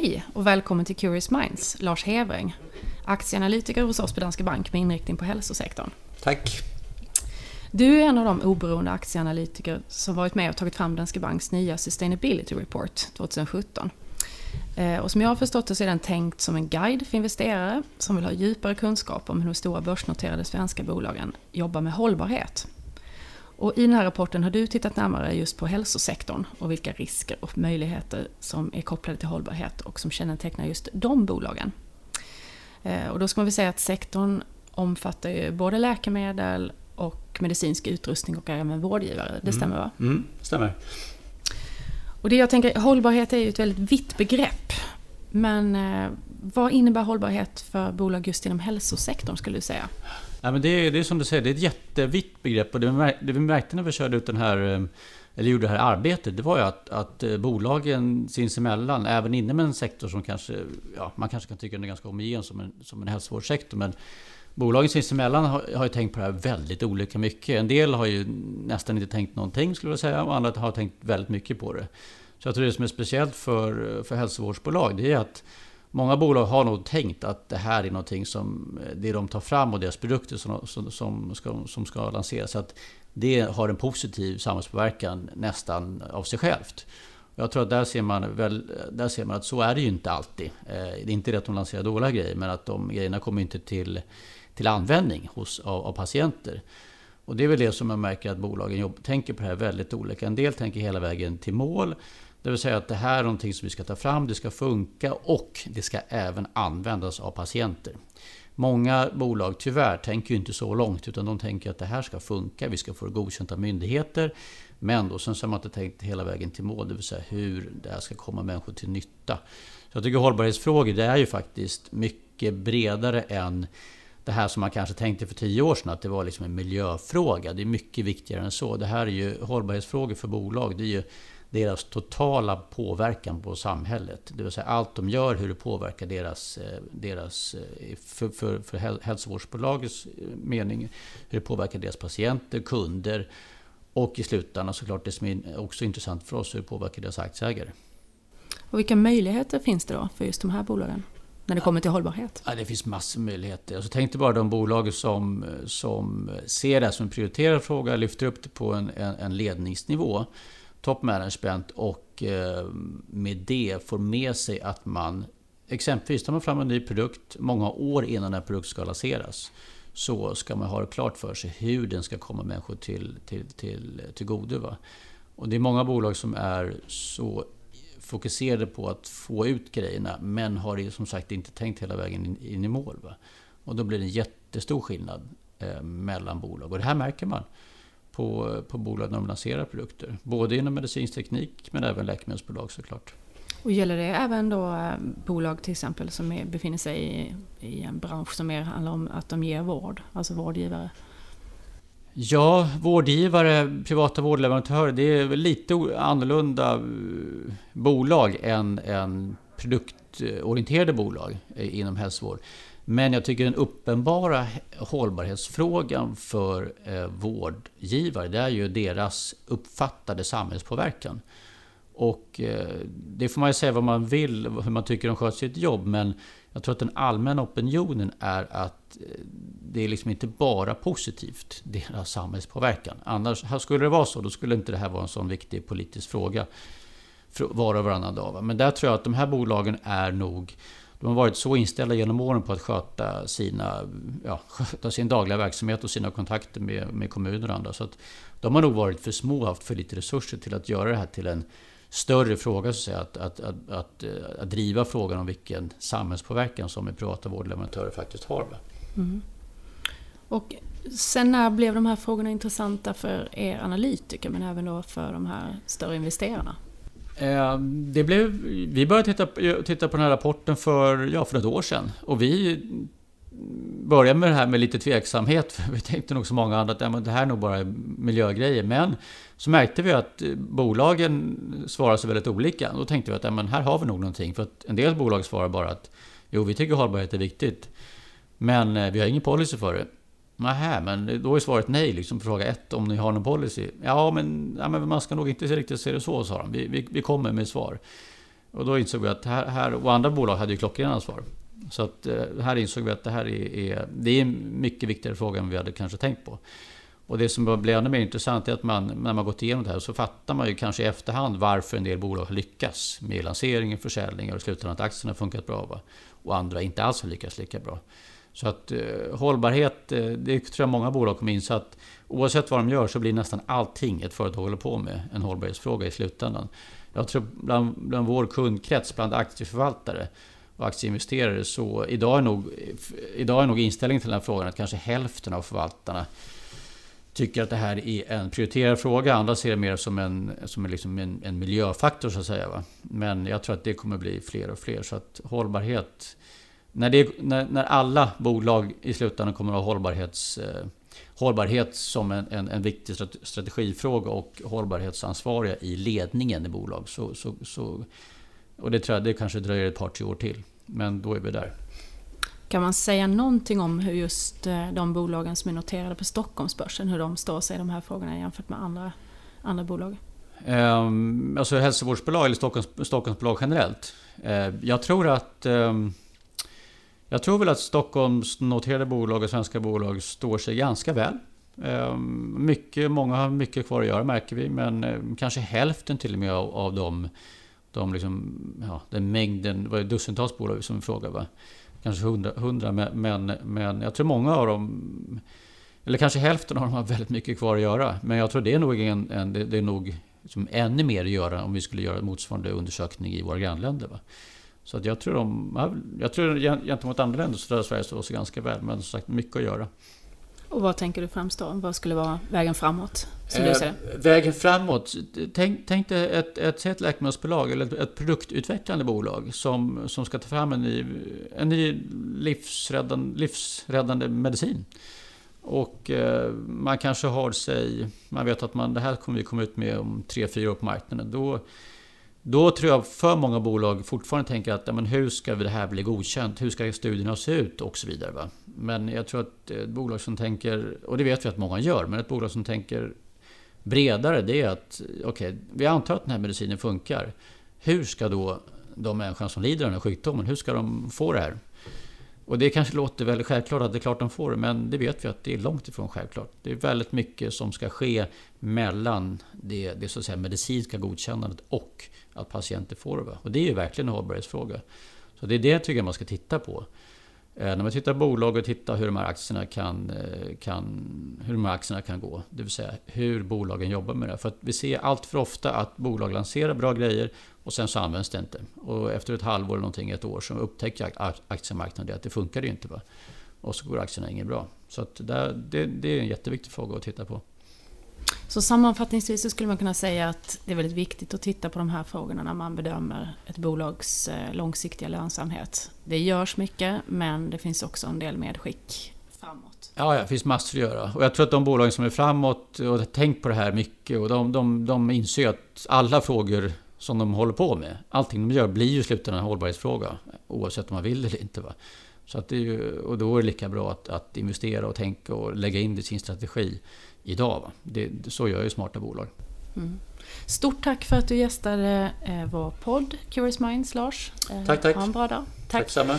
Hej och välkommen till Curious Minds, Lars Hevring, aktieanalytiker hos oss på Danske Bank med inriktning på hälsosektorn. Tack. Du är en av de oberoende aktieanalytiker som varit med och tagit fram Danske Banks nya Sustainability Report 2017. Eh, och som jag har förstått det så är den tänkt som en guide för investerare som vill ha djupare kunskap om hur de stora börsnoterade svenska bolagen jobbar med hållbarhet. Och I den här rapporten har du tittat närmare just på hälsosektorn och vilka risker och möjligheter som är kopplade till hållbarhet och som kännetecknar just de bolagen. Eh, och då ska man väl säga att sektorn omfattar ju både läkemedel och medicinsk utrustning och även vårdgivare. Det mm. stämmer va? Mm, stämmer. Och det jag tänker, hållbarhet är ju ett väldigt vitt begrepp. Men eh, vad innebär hållbarhet för bolag just inom hälsosektorn skulle du säga? Ja, men det, är, det är som du säger, det är ett jättevitt begrepp. Och det, vi märkte när vi körde ut den här, eh, eller gjorde det här arbetet, det var ju att, att eh, bolagen sinsemellan, även inom en sektor som kanske, ja, man kanske kan tycka den är ganska homogen som en, som en hälsovårdssektor, men bolagen sinsemellan har, har ju tänkt på det här väldigt olika mycket. En del har ju nästan inte tänkt någonting skulle jag säga, och andra har tänkt väldigt mycket på det. Så jag tror det som är speciellt för, för hälsovårdsbolag, det är att Många bolag har nog tänkt att det här är någonting som eh, det de tar fram och deras produkter som, som, ska, som ska lanseras. Så att det har en positiv samhällspåverkan nästan av sig självt. Jag tror att där ser, man väl, där ser man att så är det ju inte alltid. Eh, det är inte det att de lanserar dåliga grejer, men att de grejerna kommer inte till, till användning hos, av, av patienter. Och det är väl det som jag märker att bolagen jobb, tänker på det här väldigt olika. En del tänker hela vägen till mål. Det vill säga att det här är någonting som vi ska ta fram, det ska funka och det ska även användas av patienter. Många bolag, tyvärr, tänker ju inte så långt utan de tänker att det här ska funka, vi ska få det godkänt av myndigheter. Men då sen så har man inte tänkt hela vägen till mål, det vill säga hur det här ska komma människor till nytta. Så jag tycker hållbarhetsfrågor, det är ju faktiskt mycket bredare än det här som man kanske tänkte för tio år sedan, att det var liksom en miljöfråga. Det är mycket viktigare än så. Det här är ju hållbarhetsfrågor för bolag. Det är ju deras totala påverkan på samhället. Det vill säga allt de gör, hur det påverkar deras, eh, deras eh, för, för, för hälsovårdsbolagets eh, mening, hur det påverkar deras patienter, kunder och i slutändan såklart det som är också intressant för oss, hur det påverkar deras aktieägare. Och vilka möjligheter finns det då för just de här bolagen? När det kommer till hållbarhet? Ja, det finns massor med möjligheter. Alltså, tänk dig bara de bolag som, som ser det som en prioriterad fråga, lyfter upp det på en, en, en ledningsnivå top management och eh, med det får med sig att man exempelvis tar man fram en ny produkt många år innan den produkten ska lanseras så ska man ha det klart för sig hur den ska komma människor till, till, till, till godo. Va? Och det är många bolag som är så fokuserade på att få ut grejerna men har som sagt inte tänkt hela vägen in, in i mål. Va? Och då blir det en jättestor skillnad eh, mellan bolag. Och det här märker man på, på bolag när de lanserar produkter. Både inom medicinsk teknik men även läkemedelsbolag såklart. Och gäller det även då eh, bolag till exempel som är, befinner sig i, i en bransch som mer handlar om att de ger vård, alltså vårdgivare? Ja, vårdgivare, privata vårdleverantörer, det är lite annorlunda eh, bolag än, än produktorienterade bolag eh, inom hälsovård. Men jag tycker den uppenbara hållbarhetsfrågan för eh, vårdgivare, det är ju deras uppfattade samhällspåverkan. Och eh, det får man ju säga vad man vill, hur man tycker de sköter sitt jobb, men jag tror att den allmänna opinionen är att det är liksom inte bara positivt, deras samhällspåverkan. Annars, skulle det vara så, då skulle inte det här vara en sån viktig politisk fråga var och varannan dag. Men där tror jag att de här bolagen är nog de har varit så inställda genom åren på att sköta, sina, ja, sköta sin dagliga verksamhet och sina kontakter med, med kommuner och andra. Så att de har nog varit för små och haft för lite resurser till att göra det här till en större fråga, så att, säga, att, att, att, att eh, driva frågan om vilken samhällspåverkan som privata vårdleverantörer faktiskt har. Mm. Och sen när blev de här frågorna intressanta för er analytiker men även då för de här större investerarna? Eh, det blev, vi började titta, titta på den här rapporten för, ja, för ett år sedan. Och vi började med det här med lite tveksamhet. För vi tänkte nog som många andra att ja, det här är nog bara miljögrejer. Men så märkte vi att bolagen svarar så väldigt olika. Då tänkte vi att ja, men här har vi nog någonting. För att en del bolag svarar bara att jo, vi tycker hållbarhet är viktigt. Men eh, vi har ingen policy för det. Nähä, men då är svaret nej liksom på fråga ett om ni har någon policy. Ja men, ja, men man ska nog inte riktigt se det så, sa de. Vi, vi, vi kommer med svar. Och då insåg vi att här, här och andra bolag hade ju klockrena ansvar. Så att eh, här insåg vi att det här är, är, det är en mycket viktigare fråga än vi hade kanske tänkt på. Och det som blev ännu mer intressant är att man, när man gått igenom det här så fattar man ju kanske i efterhand varför en del bolag har lyckats med lanseringen, försäljningen och i slutändan att aktierna har funkat bra. Va? Och andra inte alls har lyckats lika bra. Så att eh, hållbarhet, eh, det tror jag många bolag kommer inse att oavsett vad de gör så blir nästan allting ett företag håller på med en hållbarhetsfråga i slutändan. Jag tror bland, bland vår kundkrets, bland aktieförvaltare och aktieinvesterare, så idag är, nog, eh, idag är nog inställningen till den här frågan att kanske hälften av förvaltarna tycker att det här är en prioriterad fråga. Andra ser det mer som en, som en, liksom en, en miljöfaktor så att säga. Va? Men jag tror att det kommer bli fler och fler. Så att hållbarhet... När, det, när, när alla bolag i slutändan kommer att ha hållbarhets, eh, hållbarhet som en, en, en, viktig strategifråga och hållbarhetsansvariga i ledningen i bolag. Så, så, så, och det tror jag det kanske dröjer ett par, tre år till. Men då är vi där. Kan man säga någonting om hur just eh, de bolagen som är noterade på Stockholmsbörsen, hur de står sig i de här frågorna jämfört med andra, andra bolag? Um, alltså hälsovårdsbolag eller Stockholms, Stockholmsbolag generellt. Uh, jag tror att um, jag tror väl att Stockholms noterade bolag och svenska bolag står sig ganska väl. Ehm, mycket, många har mycket kvar att göra märker vi, men ehm, kanske hälften till och med av, av dem, de liksom, ja, den mängden, det var dussintals bolag som vi frågade va? kanske hundra, hundra men, men jag tror många av dem, eller kanske hälften av dem har väldigt mycket kvar att göra. Men jag tror det är nog, en, en det, det, är nog liksom ännu mer att göra om vi skulle göra motsvarande undersökning i våra grannländer. Va? Så att jag tror de, jag tror gentemot andra länder så tror jag Sverige står sig ganska väl, men som sagt mycket att göra. Och vad tänker du främst då? Vad skulle vara vägen framåt? Som eh, du ser Vägen framåt? Tänk, tänk dig ett, ett, ett läkemedelsbolag eller ett, ett produktutvecklande bolag som, som ska ta fram en ny, en ny livsräddande, livsräddande medicin. Och eh, man kanske har sig, man vet att man, det här kommer vi komma ut med om tre fyra år på marknaden. Då, då tror jag för många bolag fortfarande tänker att ja, men hur ska det här bli godkänt? Hur ska studierna se ut? Och så vidare. Va? Men jag tror att ett bolag som tänker, och det vet vi att många gör, men ett bolag som tänker bredare det är att okej, okay, vi antar att den här medicinen funkar. Hur ska då de människor som lider av den här sjukdomen, hur ska de få det här? Och det kanske låter väldigt självklart att det är klart de får det, men det vet vi att det är långt ifrån självklart. Det är väldigt mycket som ska ske mellan det, det så att säga, medicinska godkännandet och att patienter får det. Och det är ju verkligen en hållbarhetsfråga. Så det är det jag tycker man ska titta på. Eh, när man tittar på bolag och tittar hur de här aktierna kan, eh, kan, hur de här aktierna kan gå. Det vill säga hur bolagen jobbar med det. För att vi ser allt för ofta att bolag lanserar bra grejer och sen så används det inte. Och efter ett halvår eller någonting, ett år, så upptäcker aktiemarknaden att det funkar ju inte. Va? Och så går aktierna inget bra. Så att det, det är en jätteviktig fråga att titta på. Så sammanfattningsvis så skulle man kunna säga att det är väldigt viktigt att titta på de här frågorna när man bedömer ett bolags eh, långsiktiga lönsamhet. Det görs mycket, men det finns också en del medskick framåt. Ja, det finns massor att göra. Och jag tror att de bolagen som är framåt och har tänkt på det här mycket och de, de, de inser att alla frågor som de håller på med, allting de gör blir ju i slutändan en hållbarhetsfråga. Oavsett om man vill eller inte. Va? Så att det är ju, och då är det lika bra att, att investera och tänka och lägga in det i sin strategi idag. Va? Det, så gör ju smarta bolag. Mm. Stort tack för att du gästade eh, vår podd Curious Minds, Lars. Eh, tack, tack. Ha en bra dag. Tack, tack samma.